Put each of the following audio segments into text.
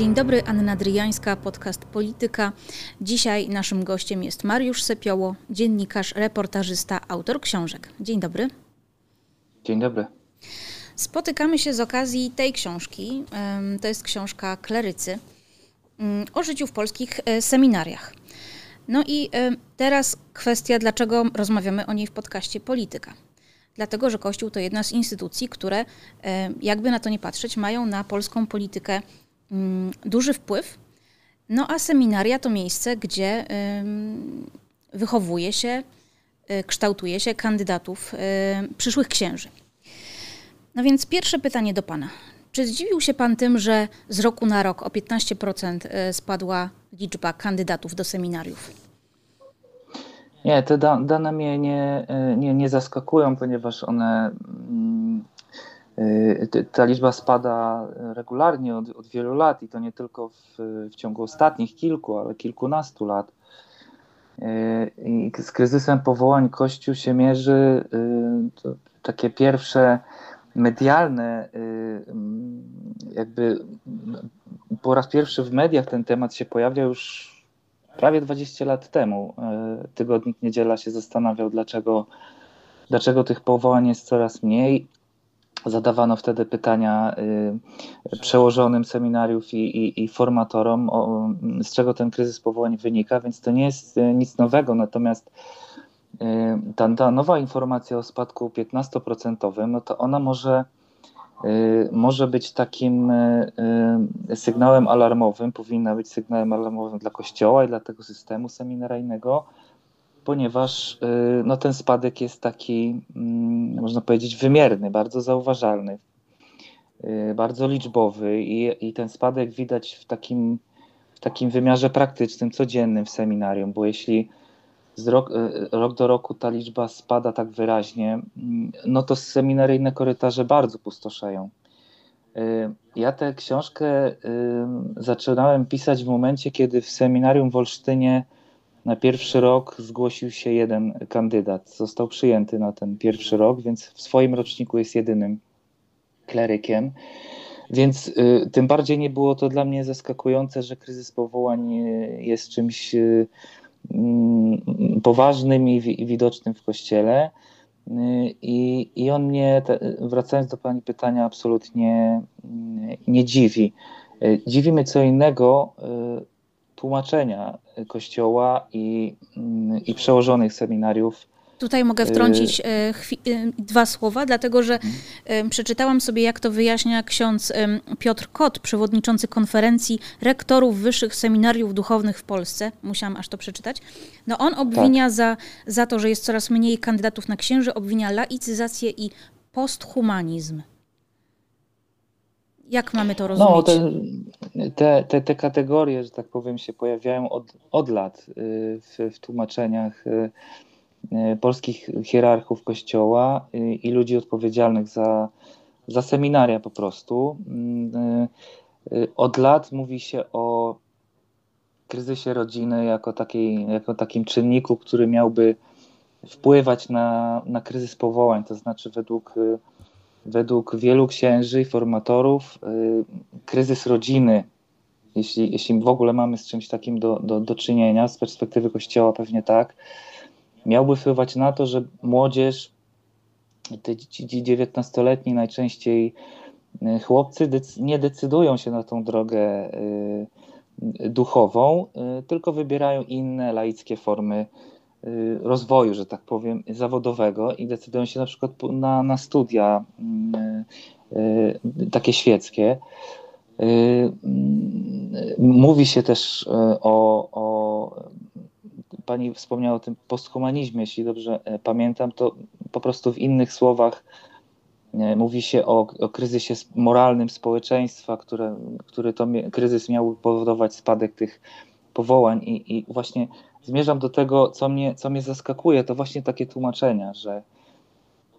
Dzień dobry, Anna Dryjańska, podcast Polityka. Dzisiaj naszym gościem jest Mariusz Sepioło, dziennikarz, reportażysta, autor książek. Dzień dobry. Dzień dobry. Spotykamy się z okazji tej książki. To jest książka Klerycy mm, o życiu w polskich e, seminariach. No i e, teraz kwestia, dlaczego rozmawiamy o niej w podcaście Polityka. Dlatego, że Kościół to jedna z instytucji, które, e, jakby na to nie patrzeć, mają na polską politykę duży wpływ. No a seminaria to miejsce, gdzie wychowuje się, kształtuje się kandydatów, przyszłych księży. No więc pierwsze pytanie do Pana. Czy zdziwił się Pan tym, że z roku na rok o 15% e, spadła liczba kandydatów do seminariów? Nie, te da dane mnie nie, nie, nie zaskakują, ponieważ one. E, ta liczba spada regularnie od, od wielu lat i to nie tylko w, w ciągu ostatnich kilku, ale kilkunastu lat. I z kryzysem powołań Kościół się mierzy. To takie pierwsze medialne, y, jakby po raz pierwszy w mediach ten temat się pojawia już prawie 20 lat temu. Y, tygodnik Niedziela się zastanawiał, dlaczego, dlaczego tych powołań jest coraz mniej. Zadawano wtedy pytania y, przełożonym seminariów i, i, i formatorom, o, z czego ten kryzys powołań wynika, więc to nie jest nic nowego. Natomiast Y, ta, ta nowa informacja o spadku 15%, no to ona może, y, może być takim y, sygnałem alarmowym, powinna być sygnałem alarmowym dla Kościoła i dla tego systemu seminaryjnego, ponieważ no, ten spadek jest taki, mm, można powiedzieć, wymierny, bardzo zauważalny, bardzo liczbowy i, i ten spadek widać w takim, w takim wymiarze praktycznym, codziennym w seminarium, bo jeśli z rok, e, rok do roku ta liczba spada tak wyraźnie, mm, no to seminaryjne korytarze bardzo pustoszeją. Ja tę książkę zaczynałem pisać w momencie, kiedy w seminarium w Olsztynie na pierwszy rok zgłosił się jeden kandydat. Został przyjęty na ten pierwszy rok, więc w swoim roczniku jest jedynym klerykiem. Więc tym bardziej nie było to dla mnie zaskakujące, że kryzys powołań jest czymś Mm, poważnym i widocznym w kościele. Y, I, I on mnie, wracając do Pani pytania, absolutnie mm, nie dziwi. Y, dziwi mnie co innego y, tłumaczenia Kościoła i, mm, i przełożonych seminariów Tutaj mogę wtrącić y, y, dwa słowa, dlatego że mhm. przeczytałam sobie, jak to wyjaśnia ksiądz Piotr Kot, przewodniczący konferencji rektorów wyższych seminariów duchownych w Polsce. Musiałam aż to przeczytać. No on obwinia tak. za, za to, że jest coraz mniej kandydatów na księży, obwinia laicyzację i posthumanizm. Jak mamy to no, rozumieć? No, te, te, te kategorie, że tak powiem, się pojawiają od, od lat y, w, w tłumaczeniach E, polskich hierarchów kościoła i ludzi odpowiedzialnych za, za seminaria po prostu. Mm, od lat mówi się o kryzysie rodziny jako, takiej, jako takim czynniku, który miałby wpływać na, na kryzys powołań, to znaczy według, według wielu księży i formatorów kryzys rodziny, jeśli, jeśli w ogóle mamy z czymś takim do, do, do czynienia, z perspektywy Kościoła pewnie tak, miałby wpływać na to, że młodzież, ci 19-letni najczęściej y, chłopcy nie decydują się na tą drogę y, duchową, y, tylko wybierają inne laickie formy rozwoju, że tak powiem, zawodowego i decydują się na przykład na, na studia takie świeckie. Mówi się też o, o Pani wspomniała o tym posthumanizmie, jeśli dobrze e, pamiętam, to po prostu w innych słowach e, mówi się o, o kryzysie moralnym społeczeństwa, które, który to kryzys miał powodować spadek tych powołań i, i właśnie zmierzam do tego, co mnie, co mnie zaskakuje, to właśnie takie tłumaczenia, że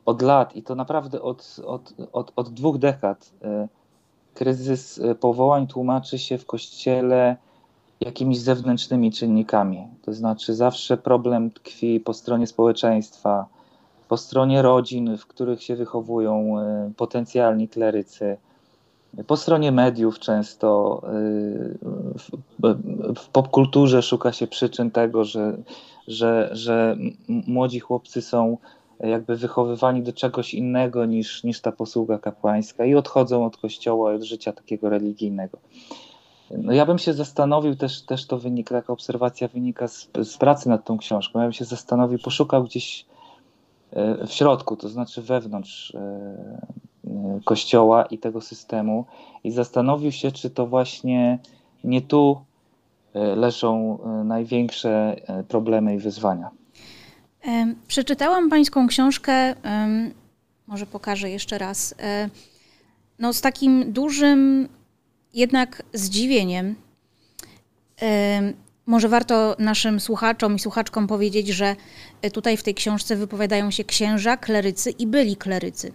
od lat i to naprawdę od, od, od, od dwóch dekad e, kryzys powołań tłumaczy się w kościele jakimiś zewnętrznymi czynnikami. To znaczy, zawsze problem tkwi po stronie społeczeństwa, po stronie rodzin, w których się wychowują e, potencjalni klerycy. Po stronie mediów często w popkulturze szuka się przyczyn tego, że, że, że młodzi chłopcy są jakby wychowywani do czegoś innego niż, niż ta posługa kapłańska i odchodzą od kościoła, od życia takiego religijnego. No ja bym się zastanowił, też, też to wynika, taka obserwacja wynika z, z pracy nad tą książką, ja bym się zastanowił, poszukał gdzieś e, w środku, to znaczy wewnątrz e, kościoła i tego systemu i zastanowił się, czy to właśnie nie tu leżą największe problemy i wyzwania. Przeczytałam pańską książkę, może pokażę jeszcze raz, no z takim dużym jednak zdziwieniem. Może warto naszym słuchaczom i słuchaczkom powiedzieć, że tutaj w tej książce wypowiadają się księża, klerycy i byli klerycy.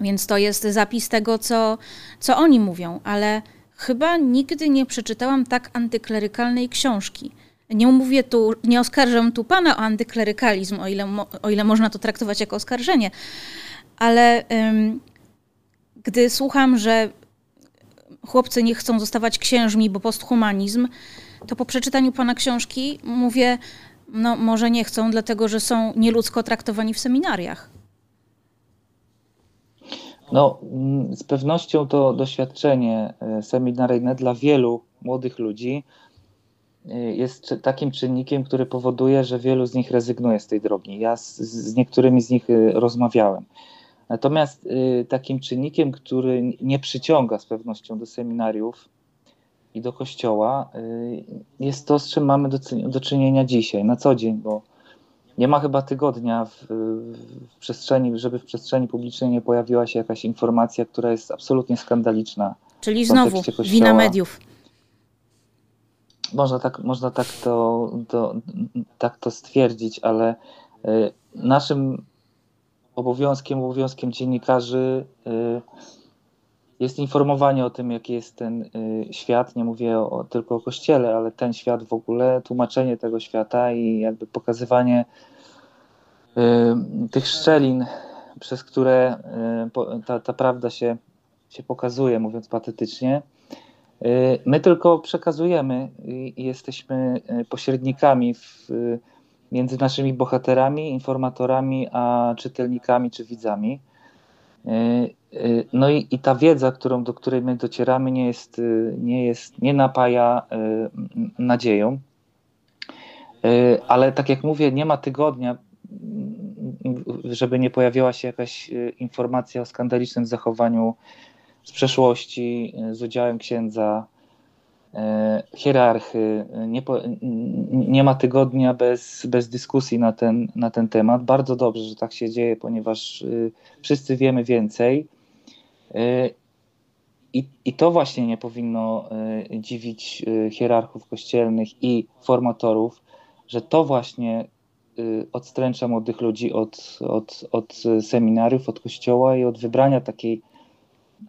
Więc to jest zapis tego, co, co oni mówią, ale chyba nigdy nie przeczytałam tak antyklerykalnej książki. Nie mówię tu, nie oskarżam tu pana o antyklerykalizm, o ile, o ile można to traktować jako oskarżenie, ale ym, gdy słucham, że chłopcy nie chcą zostawać księżmi, bo posthumanizm, to po przeczytaniu pana książki mówię, no może nie chcą, dlatego że są nieludzko traktowani w seminariach. No, mm, z pewnością to doświadczenie e, seminaryjne dla wielu młodych ludzi e, jest takim czynnikiem, który powoduje, że wielu z nich rezygnuje z tej drogi. Ja z, z niektórymi z nich e, rozmawiałem. Natomiast takim czynnikiem, który nie przyciąga z pewnością do seminariów i do kościoła, jest to, z czym mamy do, do czynienia dzisiaj, na co dzień, bo nie ma chyba tygodnia w, w, przestrzeni, żeby w przestrzeni publicznej nie pojawiła się jakaś informacja, która jest absolutnie skandaliczna. Czyli znowu wina mediów. Można tak, można tak, to, to, tak to stwierdzić, ale y, naszym obowiązkiem, obowiązkiem dziennikarzy y, jest informowanie o tym, jaki jest ten y, świat. Nie mówię o, tylko o kościele, ale ten świat w ogóle, tłumaczenie tego świata i jakby pokazywanie y, tych szczelin, przez które ta, ta prawda się, się pokazuje, mówiąc patetycznie. My tylko przekazujemy i jesteśmy pośrednikami w między naszymi bohaterami, informatorami, a czytelnikami czy widzami. E, no i, i ta wiedza, którą, do której my docieramy, nie jest, e, nie jest, nie napaja nadzieją. Ale tak jak mówię, nie ma tygodnia, żeby nie pojawiła się jakaś informacja o skandalicznym zachowaniu z przeszłości, z udziałem księdza, hierarchy, nie, po, nie ma tygodnia bez, bez dyskusji na ten, na ten temat. Bardzo dobrze, że tak się dzieje, ponieważ y, wszyscy wiemy więcej. E, I, I to właśnie nie powinno e, dziwić hierarchów kościelnych i formatorów, że to właśnie odstręcza młodych ludzi od, od, od seminariów, od kościoła i od wybrania takiej,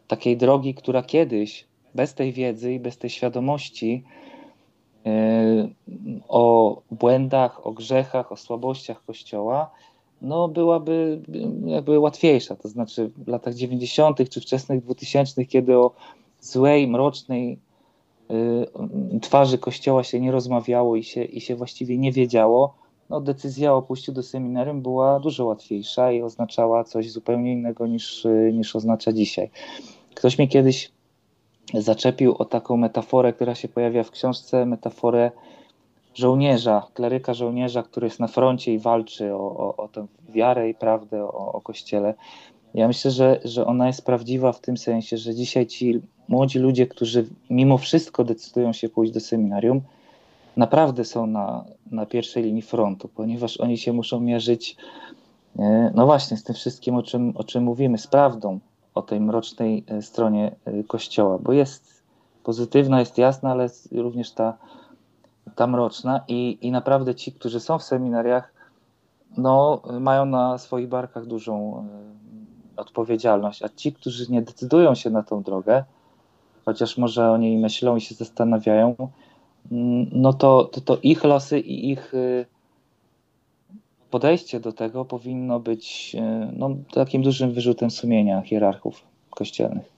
takiej drogi, która kiedyś bez tej wiedzy i bez tej świadomości e, o błędach, o grzechach, o słabościach Kościoła, no byłaby jakby łatwiejsza. To znaczy w latach 90. czy wczesnych 2000, kiedy o złej, mrocznej e, twarzy Kościoła się nie rozmawiało i się, i się właściwie nie wiedziało, no decyzja o pójściu do seminarium była dużo łatwiejsza i oznaczała coś zupełnie innego niż, niż oznacza dzisiaj. Ktoś mi kiedyś zaczepił o taką metaforę, która się pojawia w książce, metaforę żołnierza, kleryka żołnierza, który jest na froncie i walczy o, o, o tę wiarę i prawdę o, o Kościele. Ja myślę, że, że ona jest prawdziwa w tym sensie, że dzisiaj ci młodzi ludzie, którzy mimo wszystko decydują się pójść do seminarium, naprawdę są na, na pierwszej linii frontu, ponieważ oni się muszą mierzyć, e, no właśnie, z tym wszystkim, o czym, o czym mówimy, z prawdą, o tej mrocznej e, stronie e, Kościoła, bo jest pozytywna, jest jasna, ale również ta, ta mroczna i, i naprawdę ci, którzy są w seminariach, no, mają na swoich barkach dużą e, odpowiedzialność, a ci, którzy nie decydują się na tą drogę, chociaż może o niej myślą i się zastanawiają, mm, no to, to, to ich losy i ich podejście do tego powinno być e, no, takim dużym wyrzutem sumienia hierarchów kościelnych.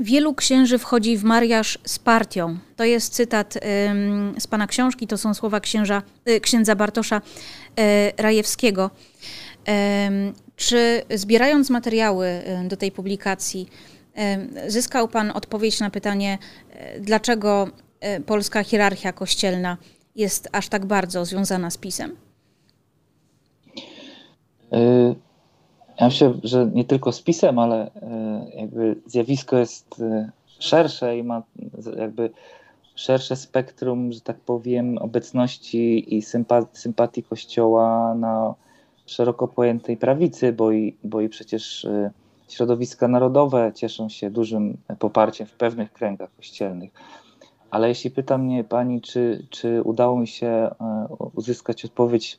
Wielu księży wchodzi w mariaż z partią. To jest cytat z pana książki, to są słowa księża, y, księdza Bartosza y, Rajewskiego. Czy zbierając materiały y, do tej publikacji, zyskał pan odpowiedź na pytanie, dlaczego polska hierarchia kościelna jest aż tak bardzo związana z pisem? Ja myślę, że nie tylko z pisem, ale e, jakby zjawisko jest e, szersze i ma jakby szersze spektrum, że tak powiem, obecności i sympatii Kościoła na szeroko pojętej prawicy, bo i, bo i przecież e, środowiska narodowe cieszą się dużym poparciem w pewnych kręgach kościelnych. Ale jeśli pyta mnie pani, czy, czy udało mi się uzyskać odpowiedź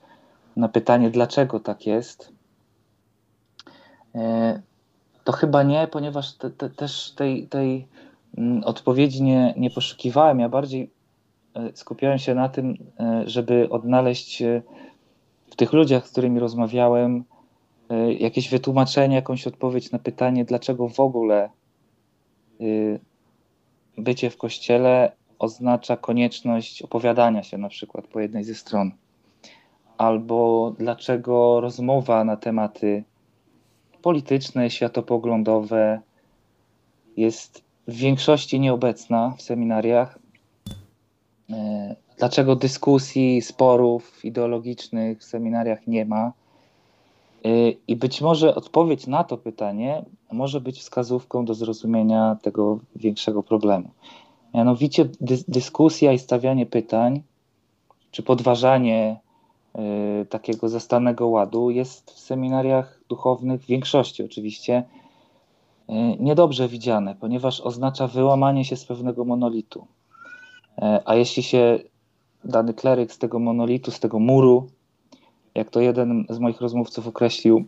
na pytanie, dlaczego tak jest, to chyba nie, ponieważ te, te, też tej, tej mm, odpowiedzi nie, nie poszukiwałem. Ja bardziej e, skupiałem się na tym, e, żeby odnaleźć w tych ludziach, z którymi rozmawiałem, jakieś wytłumaczenie, jakąś odpowiedź na pytanie, dlaczego w ogóle bycie w kościele oznacza konieczność opowiadania się na przykład po jednej ze stron. Albo dlaczego rozmowa na tematy polityczne, światopoglądowe jest w większości nieobecna w seminariach. E, dlaczego dyskusji, sporów ideologicznych w seminariach nie ma? E, I być może odpowiedź na to pytanie może być wskazówką do zrozumienia tego większego problemu. Mianowicie dy dyskusja i stawianie pytań, czy podważanie takiego zastanego ładu jest w seminariach duchownych, w większości oczywiście, e, niedobrze widziane, ponieważ oznacza wyłamanie się z pewnego monolitu. E, a jeśli się dany kleryk z tego monolitu, z tego muru, jak to jeden z moich rozmówców określił,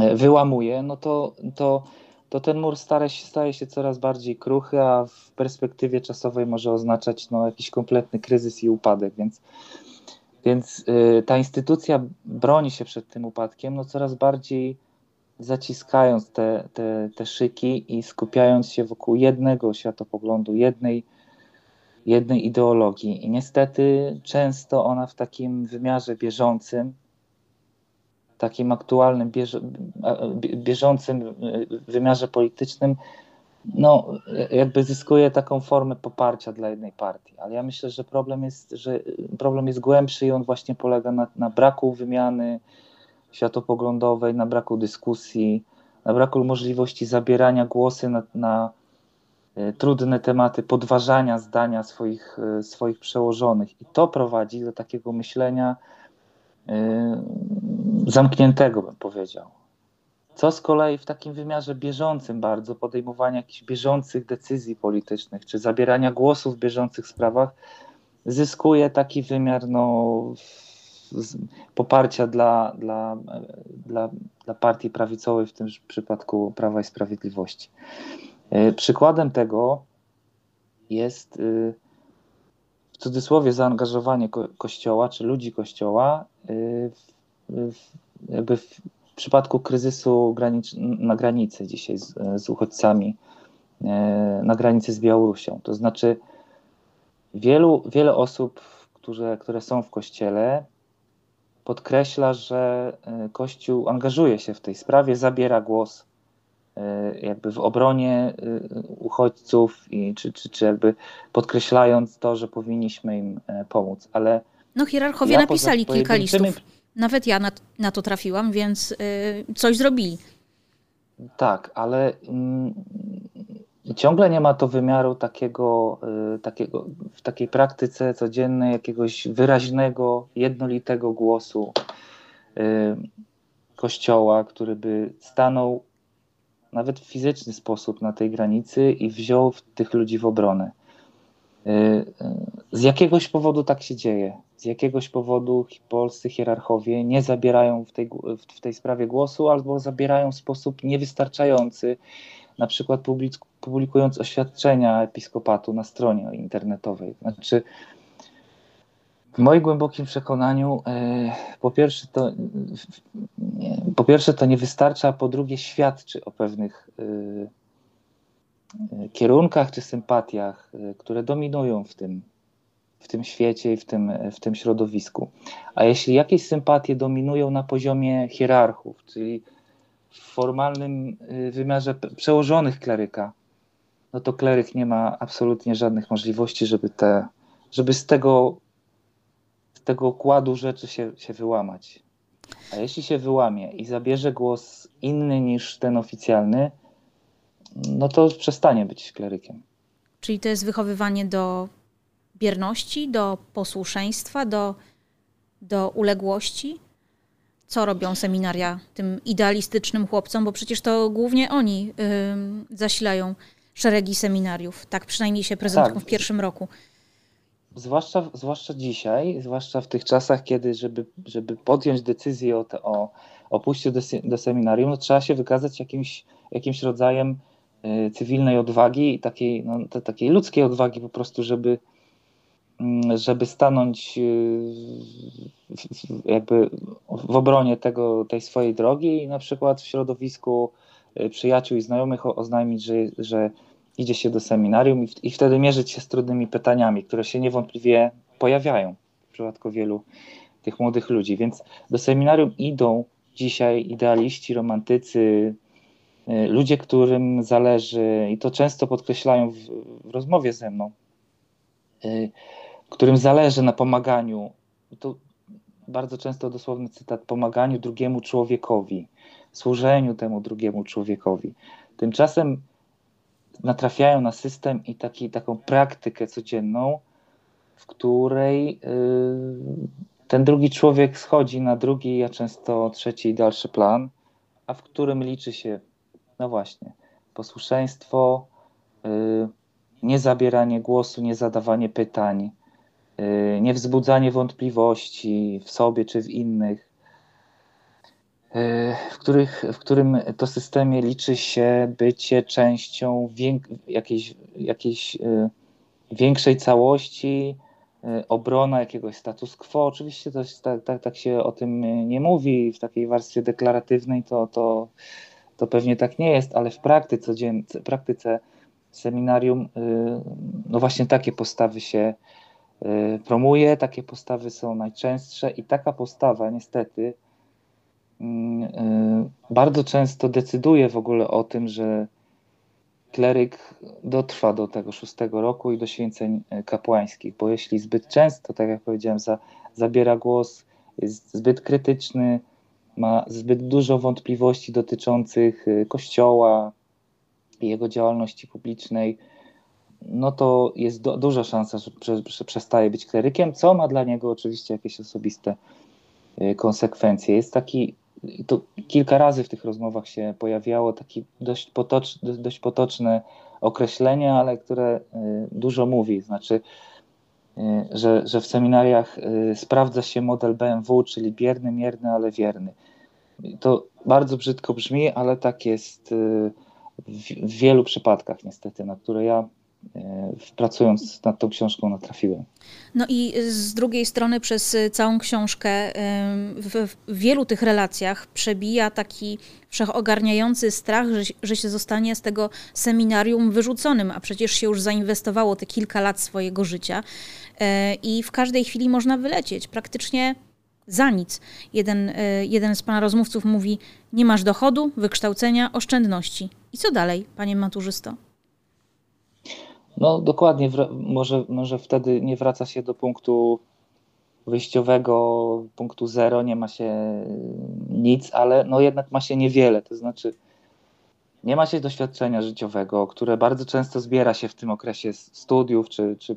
e, wyłamuje, no to, to, to ten mur staje się, staje się coraz bardziej kruchy, a w perspektywie czasowej może oznaczać no, jakiś kompletny kryzys i upadek. Więc więc y, ta instytucja broni się przed tym upadkiem, no coraz bardziej zaciskając te, te, te szyki i skupiając się wokół jednego światopoglądu, jednej, jednej ideologii. I niestety często ona w takim wymiarze bieżącym, takim aktualnym, bieżącym y, wymiarze politycznym, no, jakby zyskuje taką formę poparcia dla jednej partii. Ale ja myślę, że problem jest, że problem jest głębszy i on właśnie polega na, na braku wymiany światopoglądowej, na braku dyskusji, na braku możliwości zabierania głosy na, na e, trudne tematy, podważania zdania swoich, e, swoich przełożonych. I to prowadzi do takiego myślenia e, zamkniętego, bym powiedział. Co z kolei w takim wymiarze bieżącym bardzo, podejmowania jakichś bieżących decyzji politycznych, czy zabierania głosu w bieżących sprawach, zyskuje taki wymiar no, poparcia dla, dla, dla, dla partii prawicowej, w tym przypadku Prawa i Sprawiedliwości. E, przykładem tego jest y, w cudzysłowie zaangażowanie Kościoła, czy ludzi Kościoła y, w, jakby w w przypadku kryzysu granic, na granicy dzisiaj z, z uchodźcami, e, na granicy z Białorusią. To znaczy, wielu, wiele osób, które, które są w kościele, podkreśla, że e, Kościół angażuje się w tej sprawie, zabiera głos e, jakby w obronie uchodźców, i, czy, czy, czy jakby podkreślając to, że powinniśmy im pomóc. Ale no, hierarchowie ja napisali kilka listów nawet ja na, na to trafiłam, więc y, coś zrobili. Tak, ale mm, ciągle nie ma to wymiaru takiego, y, takiego w takiej praktyce codziennej jakiegoś wyraźnego, jednolitego głosu y, Kościoła, który by stanął nawet w fizyczny sposób na tej granicy i wziął tych ludzi w obronę. Y, y, z jakiegoś powodu tak się dzieje. Z jakiegoś powodu polscy hierarchowie nie zabierają w tej, w tej sprawie głosu albo zabierają w sposób niewystarczający, na przykład publikując oświadczenia episkopatu na stronie internetowej. Znaczy, w moim głębokim przekonaniu, e, po pierwsze, to, po pierwsze to nie wystarcza, a po drugie świadczy o pewnych, kierunkach czy sympatiach, które dominują w tym, w tym świecie i w tym, w tym środowisku. A jeśli jakieś sympatie dominują na poziomie hierarchów, czyli w formalnym wymiarze przełożonych kleryka, no to kleryk nie ma absolutnie żadnych możliwości, żeby, te, żeby z tego z tego układu rzeczy się, się wyłamać. A jeśli się wyłamie i zabierze głos inny niż ten oficjalny, no to przestanie być klerykiem. Czyli to jest wychowywanie do bierności, do posłuszeństwa, do, do uległości? Co robią seminaria tym idealistycznym chłopcom? Bo przecież to głównie oni yy, zasilają szeregi seminariów. Tak przynajmniej się prezentują tak. w pierwszym roku zwłaszcza, zwłaszcza dzisiaj, zwłaszcza w tych czasach, kiedy żeby, żeby podjąć decyzję o, te, o, o pójściu do, do seminarium, no, trzeba się wykazać jakimś, jakimś rodzajem cywilnej odwagi i takiej, no, takiej ludzkiej odwagi po prostu, żeby, y, żeby stanąć w, jakby w obronie tego, tej swojej drogi i na przykład w środowisku y, przyjaciół i znajomych oznajmić, że, że idzie się do seminarium i, i wtedy mierzyć się z trudnymi pytaniami, które się niewątpliwie pojawiają w przypadku wielu tych młodych ludzi. Więc do seminarium idą dzisiaj idealiści, romantycy, ludzie, którym zależy, i to często podkreślają w, w rozmowie ze mną, y, którym zależy na pomaganiu. To bardzo często dosłowny cytat: pomaganiu drugiemu człowiekowi, służeniu temu drugiemu człowiekowi. Tymczasem natrafiają na system i taki, taką praktykę codzienną, w której y, ten drugi człowiek schodzi na drugi, a często trzeci i dalszy plan, a w którym liczy się, no właśnie, posłuszeństwo, y, niezabieranie głosu, niezadawanie pytań, y, niewzbudzanie wątpliwości w sobie czy w innych, E, w, których, w którym to systemie liczy się bycie częścią jakiejś, jakiejś e, większej całości, e, obrona jakiegoś status quo. Oczywiście to tak, tak, tak się o tym nie mówi w takiej warstwie deklaratywnej, to, to, to pewnie tak nie jest, ale w praktyce, w praktyce seminarium no właśnie takie postawy się promuje, takie postawy są najczęstsze i taka postawa niestety Mm, y, bardzo często decyduje w ogóle o tym, że kleryk dotrwa do tego szóstego roku i do święceń y, kapłańskich, bo jeśli zbyt często, tak jak powiedziałem, za, zabiera głos, jest zbyt krytyczny, ma zbyt dużo wątpliwości dotyczących y, Kościoła i jego działalności publicznej, no to jest do, duża szansa, że, że, że przestaje być klerykiem, co ma dla niego oczywiście jakieś osobiste konsekwencje. Jest taki to kilka razy w tych rozmowach się pojawiało takie dość, potoczne, dość potoczne określenie, ale które y, dużo mówi. Znaczy, y, że, że w seminariach y, sprawdza się model BMW, czyli bierny, mierny, ale wierny. To bardzo brzydko brzmi, ale tak jest w wielu przypadkach niestety, na które ja E, pracując nad tą książką natrafiłem. No i z drugiej strony przez całą książkę w, wielu tych relacjach przebija taki wszechogarniający strach, że, że się zostanie z tego seminarium wyrzuconym, a przecież się już zainwestowało te kilka lat swojego życia i w każdej chwili można wylecieć praktycznie za nic. Jeden, e, jeden z pana rozmówców mówi: Nie masz dochodu, wykształcenia, oszczędności. I co dalej, panie maturzysto? No dokładnie, może, może wtedy nie wraca się do punktu wyjściowego, punktu zero, nie ma się nic, ale no jednak ma się niewiele, to znaczy nie ma się doświadczenia życiowego, które bardzo często zbiera się w tym okresie studiów czy, czy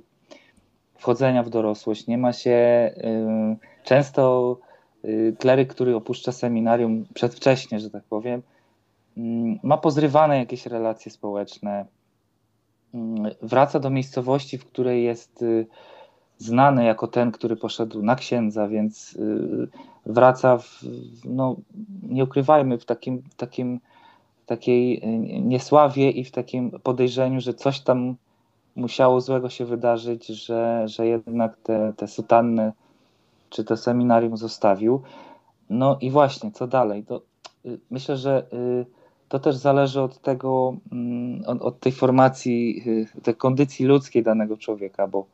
wchodzenia w dorosłość. Nie ma się y, często y, kleryk, który opuszcza seminarium przedwcześnie, że tak powiem, y, ma pozrywane jakieś relacje społeczne, Mm, wraca do miejscowości, w której jest y, znany jako ten, który poszedł na księdza, więc y, wraca, w, no, nie ukrywajmy, w takim, takim, takiej niesławie i w takim podejrzeniu, że coś tam musiało złego się wydarzyć, że, że jednak te, te sutanny czy to seminarium zostawił. No i właśnie, co dalej? To myślę, że to też zależy od tego, mm, od, od tej formacji, tej kondycji ludzkiej danego człowieka, bo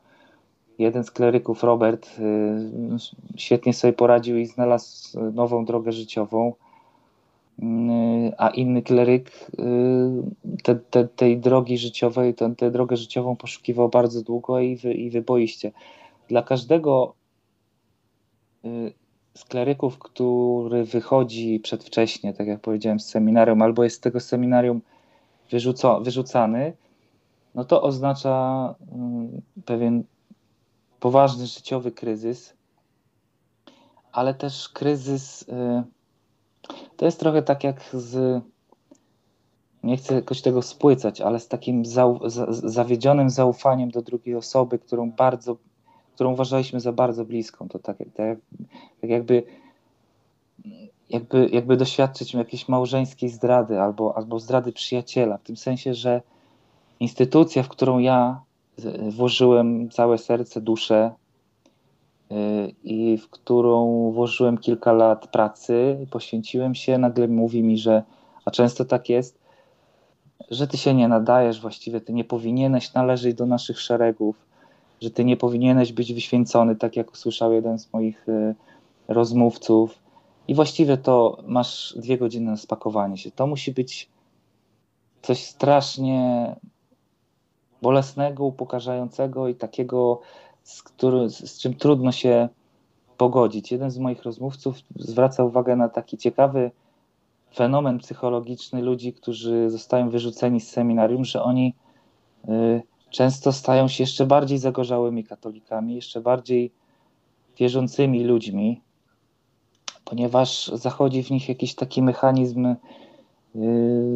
jeden z kleryków, Robert, świetnie sobie poradził i znalazł nową drogę życiową Y, a inny kleryk y, te, te, tej drogi życiowej, tę, drogę życiową poszukiwał bardzo długo i, wy, i wyboiście. Dla każdego y, z kleryków, który wychodzi przedwcześnie, tak jak powiedziałem, z seminarium, albo jest z tego seminarium wyrzuco, wyrzucany, no to oznacza pewien poważny życiowy kryzys, ale też kryzys to jest trochę tak jak z. Nie chcę jakoś tego spłycać, ale z takim zau, zawiedzionym zaufaniem do drugiej osoby, którą bardzo, którą uważaliśmy za bardzo bliską. To tak, tak, tak jakby, jakby, jakby doświadczyć jakiejś małżeńskiej zdrady albo, albo zdrady przyjaciela, w tym sensie, że instytucja, w którą ja włożyłem całe serce, duszę, i w którą włożyłem kilka lat pracy, poświęciłem się, nagle mówi mi, że, a często tak jest, że ty się nie nadajesz, właściwie ty nie powinieneś należeć do naszych szeregów, że ty nie powinieneś być wyświęcony, tak jak usłyszał jeden z moich y, rozmówców. I właściwie to masz dwie godziny na spakowanie się. To musi być coś strasznie bolesnego, upokarzającego i takiego z, który, z czym trudno się pogodzić. Jeden z moich rozmówców zwraca uwagę na taki ciekawy fenomen psychologiczny ludzi, którzy zostają wyrzuceni z seminarium, że oni y, często stają się jeszcze bardziej zagorzałymi katolikami, jeszcze bardziej wierzącymi ludźmi, ponieważ zachodzi w nich jakiś taki mechanizm y,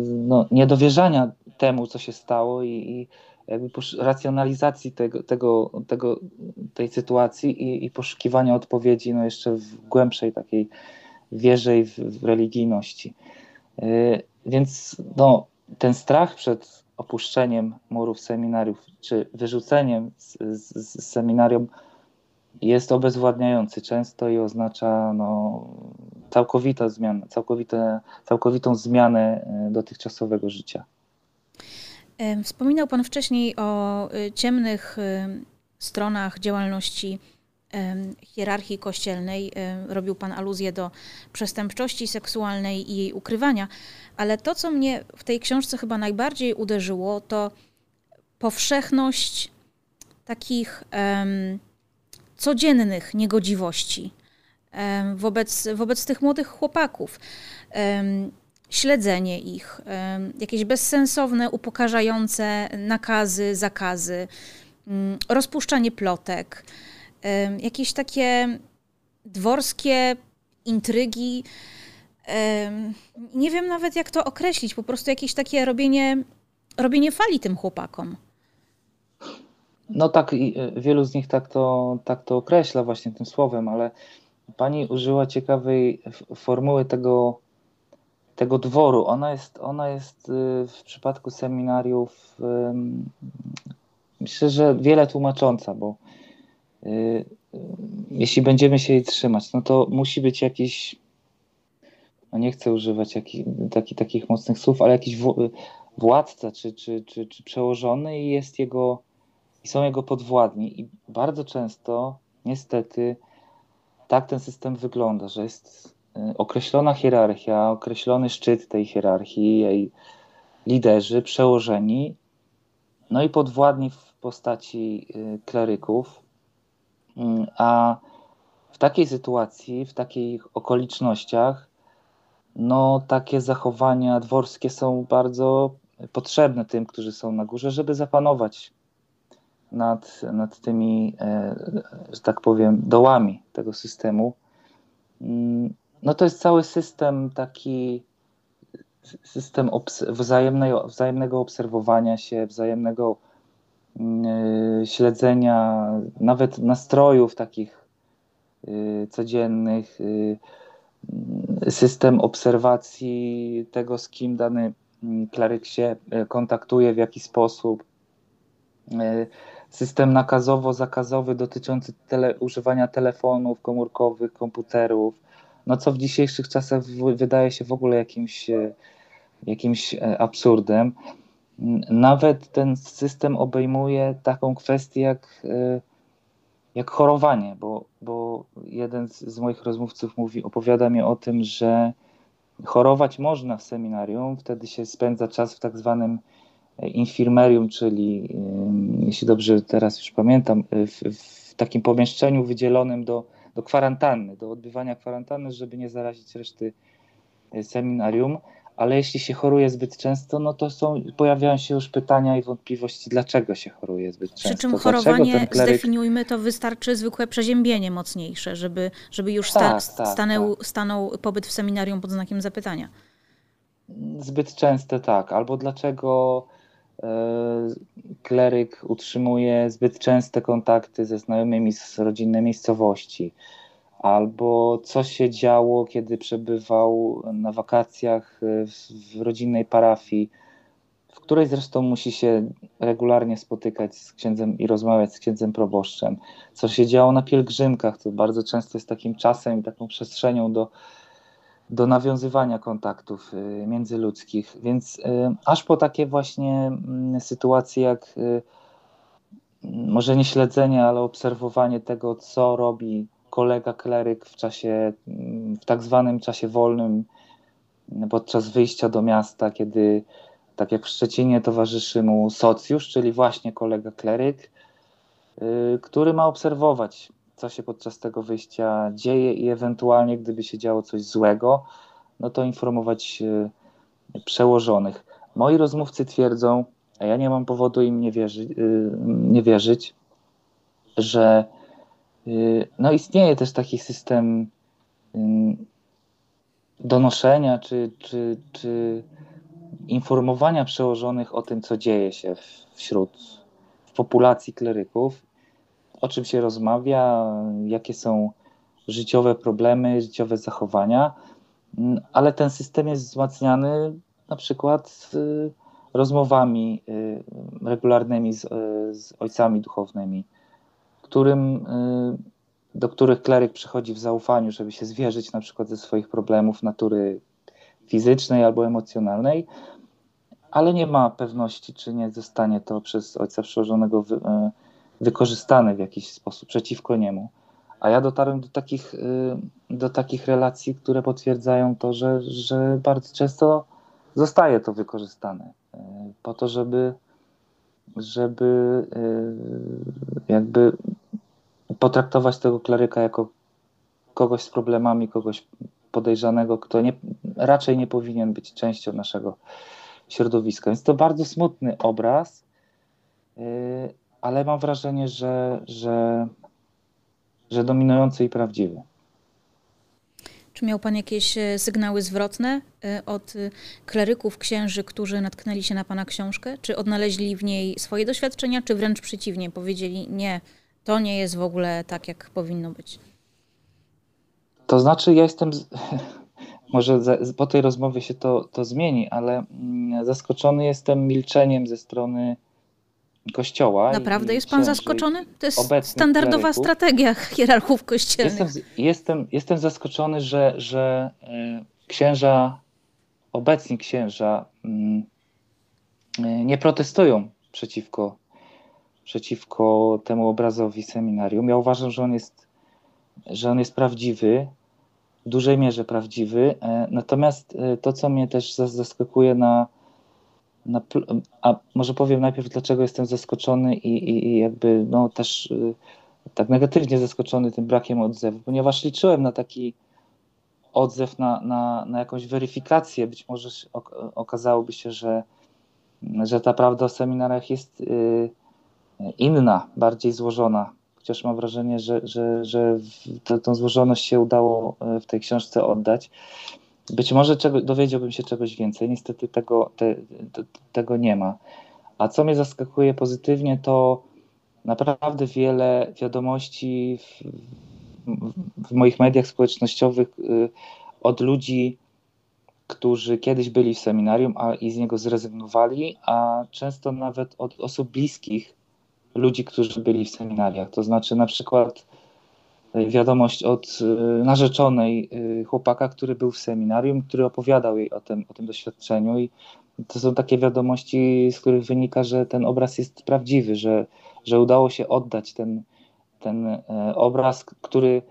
no, niedowierzania temu, co się stało i, i jakby racjonalizacji tego, tego, tego, tej sytuacji i, i poszukiwania odpowiedzi no jeszcze w głębszej takiej wierze i w, w religijności. Yy, więc no, ten strach przed opuszczeniem murów seminariów czy wyrzuceniem z, z, z seminarium jest obezwładniający często i oznacza no, całkowitą zmianę, całkowite, całkowitą zmianę yy, dotychczasowego życia. Wspominał Pan wcześniej o y, ciemnych y, stronach działalności hierarchii kościelnej. Robił Pan aluzję do przestępczości seksualnej i jej ukrywania, ale to, co mnie w tej książce chyba najbardziej uderzyło, to powszechność takich um, codziennych niegodziwości um, wobec, wobec tych młodych chłopaków. Um, śledzenie ich, jakieś bezsensowne, upokarzające nakazy, zakazy, mm, rozpuszczanie plotek, jakieś takie dworskie intrygi. Nie wiem nawet, jak to określić, po prostu jakieś takie robienie, robienie fali tym chłopakom. No tak, e, wielu z nich tak to, tak to określa właśnie tym słowem, ale pani użyła ciekawej formuły tego tego dworu. Ona jest, ona jest y, w przypadku seminariów myślę, że wiele tłumacząca, bo jeśli będziemy się jej trzymać, no to musi być jakiś, no nie chcę używać jakich, taki, takich mocnych słów, ale jakiś władca czy, czy, czy, czy przełożony i jest jego, i są jego podwładni. I bardzo często, niestety, tak ten system wygląda, że jest Y, określona hierarchia, określony szczyt tej hierarchii, jej liderzy, przełożeni, no i podwładni w postaci y, kleryków. A w takiej sytuacji, w takich okolicznościach, no takie zachowania dworskie są bardzo potrzebne tym, którzy są na górze, żeby zapanować nad, nad tymi, e, że tak powiem, dołami tego systemu. Mm, no to jest cały system taki, system wzajemnego, wzajemnego obserwowania się, wzajemnego śledzenia, nawet nastrojów takich yy, codziennych, yy, system obserwacji tego, z kim dany mm, kleryk się y, kontaktuje, w jaki sposób, y, system nakazowo-zakazowy dotyczący tele, używania telefonów komórkowych, komputerów, no co w dzisiejszych czasach wydaje się w ogóle jakimś jakimś absurdem. Nawet ten system obejmuje taką kwestię jak, jak chorowanie, bo, bo jeden z, moich rozmówców mówi, opowiada mi o tym, że chorować można w seminarium, wtedy się spędza czas w tak zwanym infirmerium, czyli jeśli dobrze teraz już pamiętam, w, w takim pomieszczeniu wydzielonym do, do kwarantanny, do odbywania kwarantanny, żeby nie zarazić reszty e, seminarium. Ale jeśli się choruje zbyt często, no to są, pojawiają się już pytania i wątpliwości, dlaczego się choruje zbyt często. Przy czym chorowanie, kleryk... zdefiniujmy, to wystarczy zwykłe przeziębienie mocniejsze, żeby, żeby już tak, sta, tak, stanął, tak. stanął pobyt w seminarium pod znakiem zapytania. Zbyt częste tak. Albo dlaczego E, kleryk utrzymuje zbyt częste kontakty ze znajomymi z rodzinnej miejscowości, albo co się działo, kiedy przebywał na wakacjach w, rodzinnej parafii, w której zresztą musi się regularnie spotykać z księdzem i rozmawiać z księdzem proboszczem. Co się działo na pielgrzymkach, to bardzo często jest takim czasem i taką przestrzenią do do nawiązywania kontaktów y, międzyludzkich. Więc y, aż po takie właśnie mm, sytuacje jak może nie śledzenie, ale obserwowanie tego, co robi kolega kleryk w czasie, mm, w tak zwanym czasie wolnym, podczas wyjścia do miasta, kiedy tak jak w Szczecinie towarzyszy mu socjusz, czyli właśnie kolega kleryk, który ma obserwować co się podczas tego wyjścia dzieje i ewentualnie, gdyby się działo coś złego, no to informować e, przełożonych. Moi rozmówcy twierdzą, a ja nie mam powodu im nie, wierzy, e, nie wierzyć, że no istnieje też taki system donoszenia czy, czy, czy informowania przełożonych o tym, co dzieje się wśród w populacji kleryków. O czym się rozmawia, jakie są życiowe problemy, życiowe zachowania, mm, ale ten system jest wzmacniany na przykład rozmowami y, regularnymi z, y, z ojcami duchownymi, którym, y, do których kleryk przychodzi w zaufaniu, żeby się zwierzyć na przykład ze swoich problemów natury fizycznej albo emocjonalnej, ale nie ma pewności, czy nie zostanie to przez ojca przełożonego wykorzystane w jakiś sposób przeciwko niemu. A ja dotarłem do takich, y, do takich relacji, które potwierdzają to, że, że bardzo często zostaje to wykorzystane y, po to, żeby, żeby y, jakby potraktować tego kleryka jako kogoś z problemami, kogoś podejrzanego, kto nie, raczej nie powinien być częścią naszego środowiska. Więc to bardzo smutny obraz, ale mam wrażenie, że, że, że dominujący i prawdziwy. Czy miał Pan jakieś e, sygnały zwrotne e, od e, kleryków, księży, którzy natknęli się na Pana książkę? Czy odnaleźli w niej swoje doświadczenia, czy wręcz przeciwnie, powiedzieli nie, to nie jest w ogóle tak, jak powinno być? To znaczy, ja jestem, może po tej rozmowie się to, to zmieni, ale mm, zaskoczony jestem milczeniem ze strony Kościoła. Naprawdę jest pan zaskoczony? To jest standardowa kleryków. strategia hierarchów kościelnych. Jestem, jestem, jestem zaskoczony, że, że e, księża, obecni księża mm, e, nie protestują przeciwko, przeciwko temu obrazowi seminarium. Ja uważam, że on jest, że on jest prawdziwy, w dużej mierze prawdziwy. E, natomiast to, co mnie też zaskakuje na na, a może powiem najpierw, dlaczego jestem zaskoczony i, i, jakby no, też y, tak negatywnie zaskoczony tym brakiem odzewu, ponieważ liczyłem na taki odzew, na, na, na jakąś weryfikację. Być może okazałoby się, że, że ta prawda o seminariach jest y, inna, bardziej złożona. Chociaż mam wrażenie, że, że, że tę złożoność się udało y, w tej książce oddać. Być może czego, dowiedziałbym się czegoś więcej, niestety tego, te, te, tego nie ma. A co mnie zaskakuje pozytywnie, to naprawdę wiele wiadomości w, w moich mediach społecznościowych y, od ludzi, którzy kiedyś byli w seminarium a, i z niego zrezygnowali, a często nawet od osób bliskich ludzi, którzy byli w seminariach. To znaczy, na przykład wiadomość od narzeczonej chłopaka, który był w seminarium, który opowiadał jej o tym, o tym doświadczeniu i to są takie wiadomości, z których wynika, że ten obraz jest prawdziwy, że, że udało się oddać ten, ten obraz, który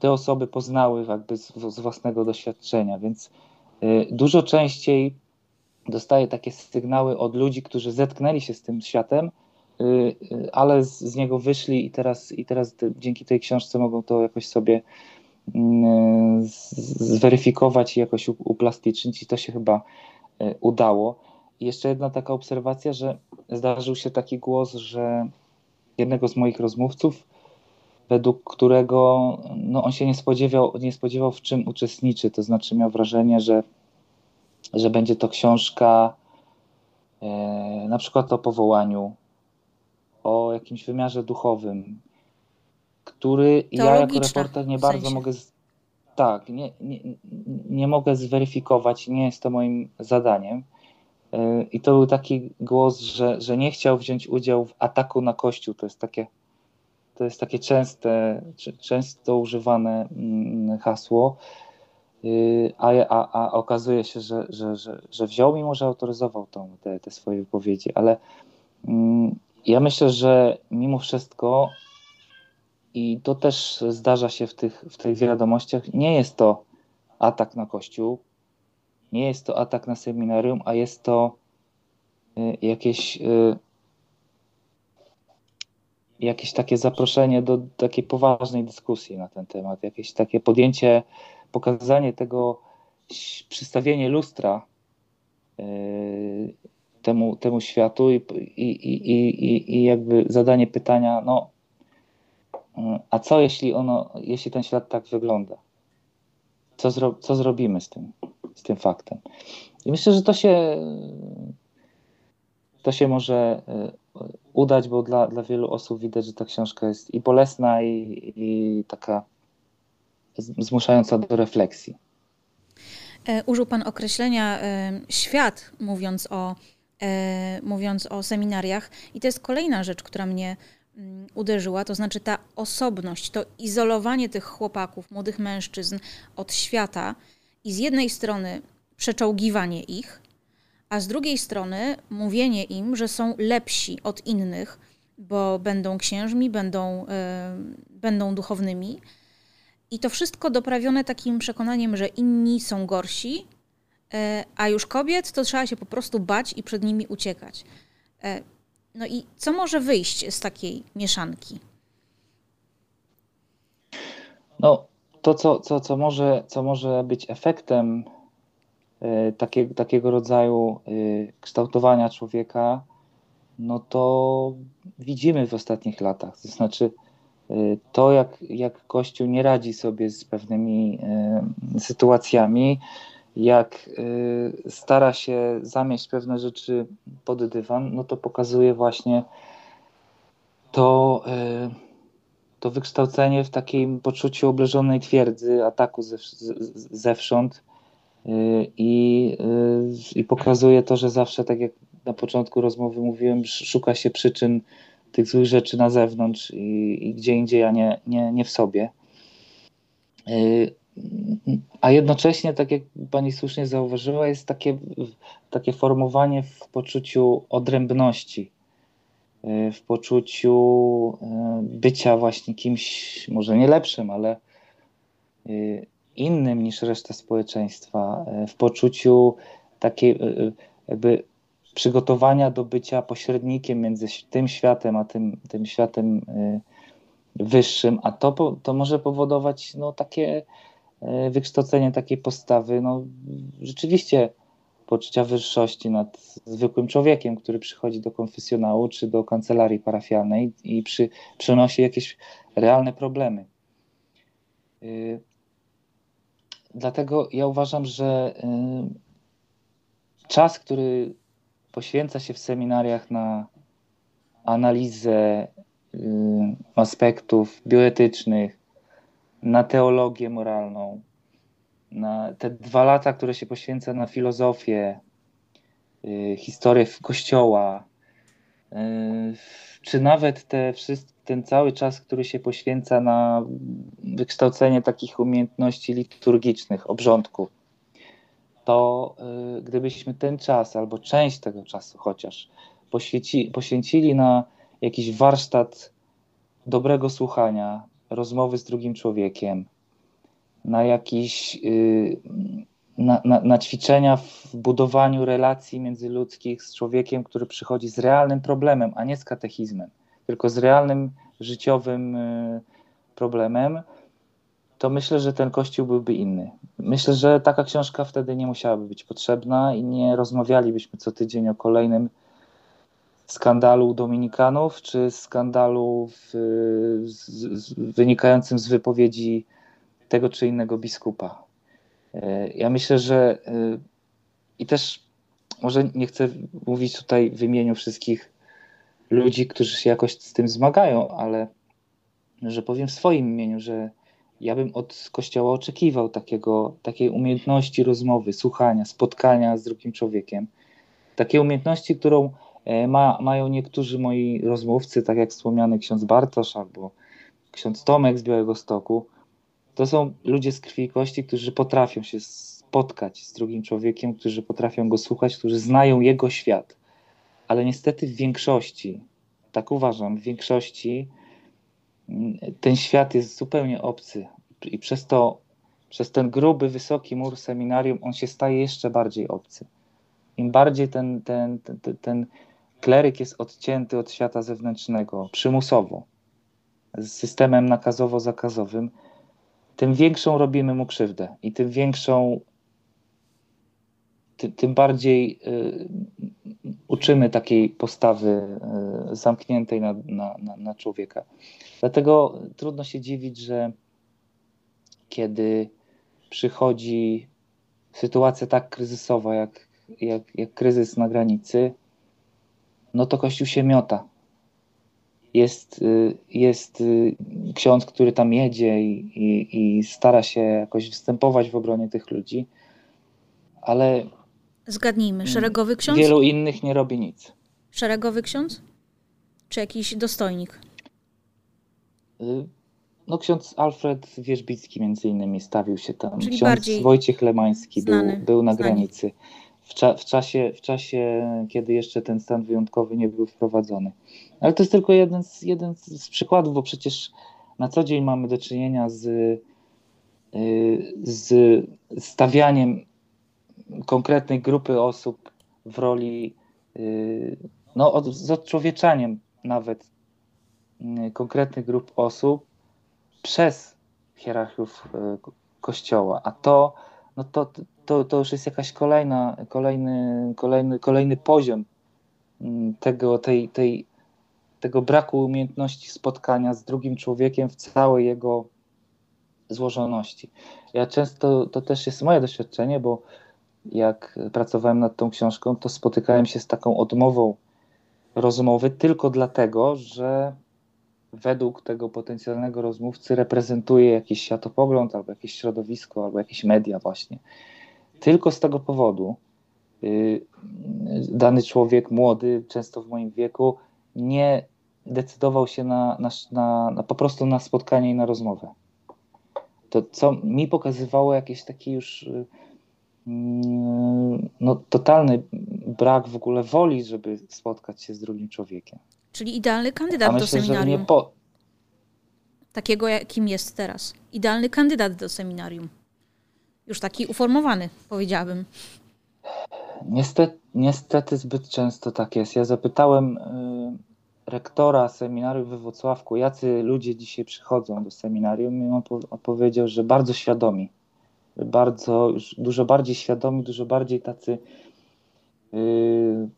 te osoby poznały jakby z, z własnego doświadczenia, więc dużo częściej dostaję takie sygnały od ludzi, którzy zetknęli się z tym światem, ale z, z niego wyszli i teraz, i teraz dzięki tej książce mogą to jakoś sobie mm, zweryfikować i jakoś uplastycznić i to się chyba y, udało. I jeszcze jedna taka obserwacja, że zdarzył się taki głos, że jednego z moich rozmówców, według którego no, on się nie spodziewał, nie spodziewał w czym uczestniczy, to znaczy miał wrażenie, że że będzie to książka e, na przykład o powołaniu, o jakimś wymiarze duchowym, który ja jako reporter nie bardzo sensie. mogę. Tak, nie, nie, nie mogę zweryfikować, nie jest to moim zadaniem. E, I to był taki głos, że, że nie chciał wziąć udziału w ataku na Kościół. To jest takie, to jest takie częste, często używane mm, hasło. Y, a, a, a okazuje się, że, że, że, że wziął, mimo że autoryzował tą, te, te swoje wypowiedzi, ale mm, ja myślę, że mimo wszystko i to też zdarza się w tych, w tych wiadomościach, nie jest to atak na Kościół, nie jest to atak na seminarium, a jest to y, jakieś y, jakieś takie zaproszenie do takiej poważnej dyskusji na ten temat, jakieś takie podjęcie pokazanie tego, przystawienie lustra e, temu, temu światu i, i, i, i, jakby zadanie pytania, no a co jeśli ono, jeśli ten świat tak wygląda? Co, zro, co zrobimy z tym, z tym faktem? I myślę, że to się to się może e, udać, bo dla, dla wielu osób widać, że ta książka jest i bolesna, i, i taka zmuszająca do refleksji. E, użył Pan określenia e, świat, mówiąc o, mówiąc o seminariach, i to jest kolejna rzecz, która mnie mm, uderzyła, to znaczy ta osobność, to izolowanie tych chłopaków, młodych mężczyzn od świata i z jednej strony przeczołgiwanie ich, a z drugiej strony mówienie im, że są lepsi od innych, bo będą księżmi, będą, będą duchownymi, i to wszystko doprawione takim przekonaniem, że inni są gorsi, e, a już kobiet to trzeba się po prostu bać i przed nimi uciekać. E, no i co może wyjść z takiej mieszanki? No, to, co, co, co, może, co może być efektem e, takie, takiego rodzaju kształtowania człowieka, no to widzimy w ostatnich latach. To znaczy, to, jak, jak Kościół nie radzi sobie z pewnymi sytuacjami, jak y, stara się zamieść pewne rzeczy pod dywan, no to pokazuje właśnie to, to wykształcenie w takim poczuciu obleżonej twierdzy, ataku ze, zewsząd i, i pokazuje to, że zawsze, tak jak na początku rozmowy mówiłem, szuka się przyczyn tych złych rzeczy na zewnątrz i, i gdzie indziej, a nie, nie, nie w sobie. Y, a jednocześnie, tak jak pani słusznie zauważyła, jest takie, takie formowanie w poczuciu odrębności, y, w poczuciu y, bycia właśnie kimś, może nie lepszym, ale innym niż reszta społeczeństwa, w poczuciu takiej jakby przygotowania do bycia pośrednikiem między tym światem a tym, tym światem y, wyższym, a to, to może powodować no, takie y, wykształcenie takiej postawy, no, rzeczywiście poczucia wyższości nad zwykłym człowiekiem, który przychodzi do konfesjonału czy do kancelarii parafialnej i przy, przynosi jakieś realne problemy. Y, dlatego ja uważam, że czas, który poświęca się w seminariach na analizę aspektów bioetycznych, na teologię moralną, na te dwa lata, które się poświęca na filozofię, y, historię kościoła, y, czy nawet te ten cały czas, który się poświęca na wykształcenie takich umiejętności liturgicznych, obrządków, to y, gdybyśmy ten czas albo część tego czasu chociaż poświęci, poświęcili na jakiś warsztat dobrego słuchania, rozmowy z drugim człowiekiem, na jakiś y, na, na, na, ćwiczenia w budowaniu relacji międzyludzkich z człowiekiem, który przychodzi z realnym problemem, a nie z katechizmem, tylko z realnym życiowym y, problemem, to myślę, że ten kościół byłby inny. Myślę, że taka książka wtedy nie musiałaby być potrzebna i nie rozmawialibyśmy co tydzień o kolejnym skandalu dominikanów, czy skandalu w, z, z, wynikającym z wypowiedzi tego czy innego biskupa. E, ja myślę, że e, i też może nie chcę mówić tutaj w imieniu wszystkich ludzi, którzy się jakoś z tym zmagają, ale że powiem w swoim imieniu, że ja bym od Kościoła oczekiwał takiego, takiej umiejętności rozmowy, słuchania, spotkania z drugim człowiekiem. Takiej umiejętności, którą ma, mają niektórzy moi rozmówcy, tak jak wspomniany ksiądz Bartosz albo ksiądz Tomek z Białego Stoku. To są ludzie z krwi i kości, którzy potrafią się spotkać z drugim człowiekiem, którzy potrafią go słuchać, którzy znają jego świat. Ale niestety w większości, tak uważam, w większości ten świat jest zupełnie obcy i przez to, przez ten gruby, wysoki mur seminarium, on się staje jeszcze bardziej obcy. Im bardziej ten, ten, ten, ten kleryk jest odcięty od świata zewnętrznego, przymusowo, z systemem nakazowo-zakazowym, tym większą robimy mu krzywdę i tym większą, ty, tym bardziej y, uczymy takiej postawy y, zamkniętej na, na, na, na człowieka. Dlatego trudno się dziwić, że kiedy przychodzi sytuacja tak kryzysowa, jak, jak, jak kryzys na granicy, no to Kościół się miota. Jest, y, jest y, ksiądz, który tam jedzie i, i, i stara się jakoś występować w obronie tych ludzi, ale. Zgadnijmy, szeregowy ksiądz? Wielu innych nie robi nic. Szeregowy ksiądz? Czy jakiś dostojnik? Y, no ksiądz Alfred Wierzbicki między innymi stawił się tam. Czyli ksiądz Wojciech Lemański znany, był, był na znany. granicy. W, cza, w, czasie, w czasie, kiedy jeszcze ten stan wyjątkowy nie był wprowadzony. Ale to jest tylko jeden z, jeden z przykładów, bo przecież na co dzień mamy do czynienia z, y, z stawianiem konkretnej grupy osób w roli, y, no, od, z odczłowieczaniem nawet Y, konkretnych grup osób przez hierarchów Kościoła, a to, no to, to, to już jest jakaś kolejna, kolejny, kolejny, kolejny poziom mm, tego, tej, tej, tego braku umiejętności spotkania z drugim człowiekiem w całej jego złożoności. Ja często, to też jest moje doświadczenie, bo jak pracowałem nad tą książką, to spotykałem się z taką odmową rozmowy tylko dlatego, że według tego potencjalnego rozmówcy reprezentuje jakiś światopogląd, albo jakieś środowisko, albo jakieś media właśnie. Tylko z tego powodu yy, dany człowiek, młody, często w moim wieku, nie decydował się na, na, na, na po prostu na spotkanie i na rozmowę. To, co mi pokazywało jakiś taki już yy, no, totalny brak w ogóle woli, żeby spotkać się z drugim człowiekiem. Czyli idealny kandydat myślę, do seminarium. Po... Takiego, jakim jest teraz. Idealny kandydat do seminarium. Już taki uformowany, powiedziałabym. Niestety, niestety zbyt często tak jest. Ja zapytałem y, rektora seminarium we Wrocławku, jacy ludzie dzisiaj przychodzą do seminarium i on odpowiedział, że bardzo świadomi. Bardzo, dużo bardziej świadomi, dużo bardziej tacy y,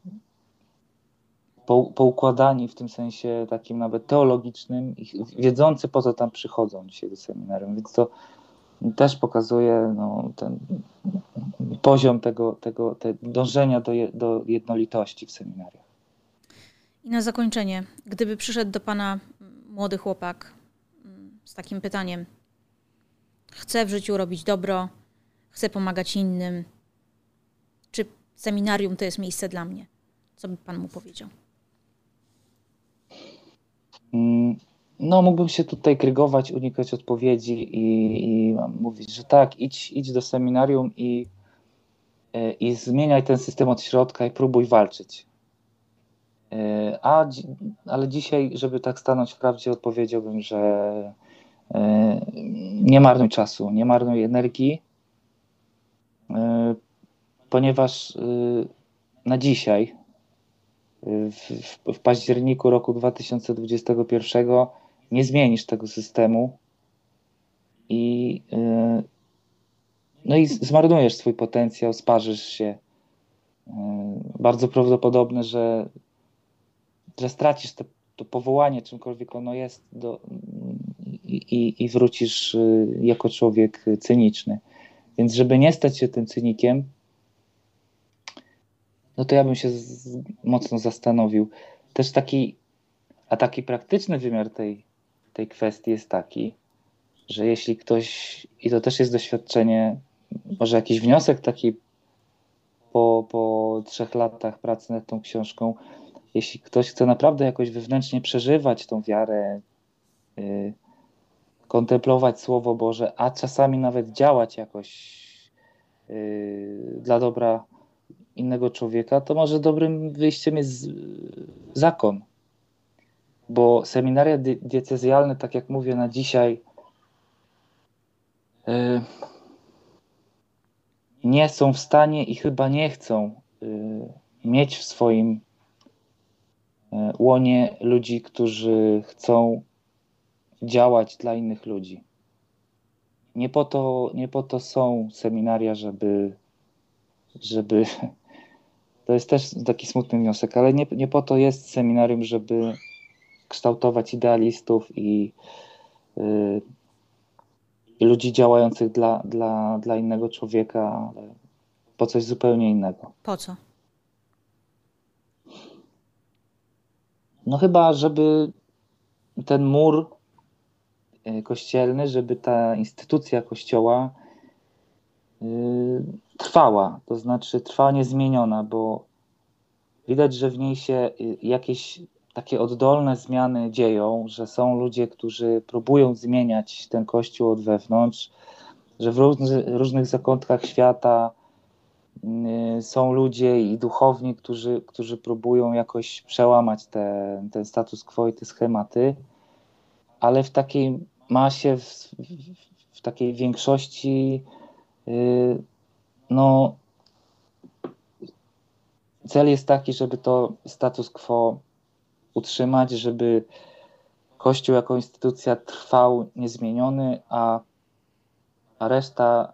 poukładani w tym sensie takim nawet teologicznym, wiedzący po co tam przychodzą dzisiaj do seminarium, więc to też pokazuje no, ten poziom tego, tego te dążenia do, do jednolitości w seminariach. I na zakończenie, gdyby przyszedł do Pana młody chłopak mm, z takim pytaniem, chcę w życiu robić dobro, chcę pomagać innym, czy seminarium to jest miejsce dla mnie? Co by Pan mu powiedział? Mm, no, mógłbym się tutaj krygować, unikać odpowiedzi i, i mówić, że tak, idź, idź do seminarium i, e, i zmieniaj ten system od środka i próbuj walczyć. E, a, ale dzisiaj, żeby tak stanąć w prawdzie, odpowiedziałbym, że e, nie marnuj czasu, nie marnuj energii, ponieważ na dzisiaj, w, w, październiku roku 2021, nie zmienisz tego systemu i, y, no i zmarnujesz swój potencjał, sparzysz się. Y, bardzo prawdopodobne, że, że stracisz to, to powołanie, czymkolwiek ono jest, do, i, i wrócisz y, jako człowiek cyniczny. Więc, żeby nie stać się tym cynikiem, no to ja bym się z, mocno zastanowił. Też taki, a taki praktyczny wymiar tej, tej kwestii jest taki, że jeśli ktoś, i to też jest doświadczenie, może jakiś wniosek taki po, po trzech latach pracy nad tą książką, jeśli ktoś chce naprawdę jakoś wewnętrznie przeżywać tą wiarę, yy, kontemplować Słowo Boże, a czasami nawet działać jakoś yy, dla dobra innego człowieka, to może dobrym wyjściem jest zakon, bo seminaria diecezjalne, tak jak mówię na dzisiaj, y, nie są w stanie i chyba nie chcą y, mieć w swoim y, łonie ludzi, którzy chcą działać dla innych ludzi. Nie po to, nie po to są seminaria, żeby, żeby. To jest też taki smutny wniosek, ale nie, nie po to jest seminarium, żeby kształtować idealistów i, yy, ludzi działających dla, dla, dla innego człowieka, ale po coś zupełnie innego. Po co? No chyba, żeby ten mur y, kościelny, żeby ta instytucja kościoła yy, trwała, to znaczy trwała niezmieniona, bo widać, że w niej się y, jakieś takie oddolne zmiany dzieją, że są ludzie, którzy próbują zmieniać ten kościół od wewnątrz, że w różnych zakątkach świata y, są ludzie i duchowni, którzy, którzy próbują jakoś przełamać te, ten status quo i te schematy, ale w takiej masie, w, w, w takiej większości, yy, no, cel jest taki, żeby to status quo utrzymać, żeby Kościół jako instytucja trwał niezmieniony, a, a reszta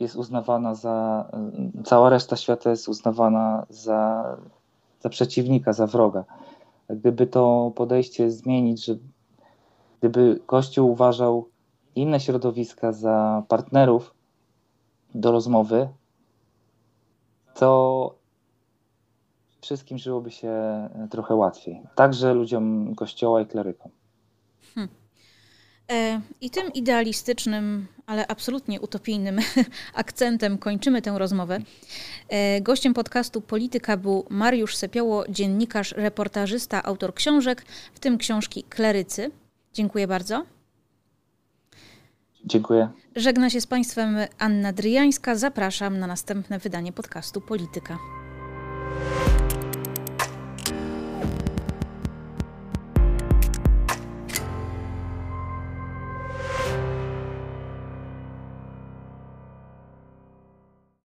jest uznawana za, cała reszta świata jest uznawana za, za przeciwnika, za wroga. Gdyby to podejście zmienić, że gdyby Kościół uważał inne środowiska za partnerów do rozmowy, to wszystkim żyłoby się trochę łatwiej. Także ludziom kościoła i klerykom. Hmm. E, I tym idealistycznym, ale absolutnie utopijnym akcentem kończymy tę rozmowę. E, gościem podcastu Polityka był Mariusz Sepioło, dziennikarz, reportażysta, autor książek, w tym książki Klerycy. Dziękuję bardzo. Dziękuję. Żegna się z Państwem Anna Dryjańska. Zapraszam na następne wydanie podcastu Polityka.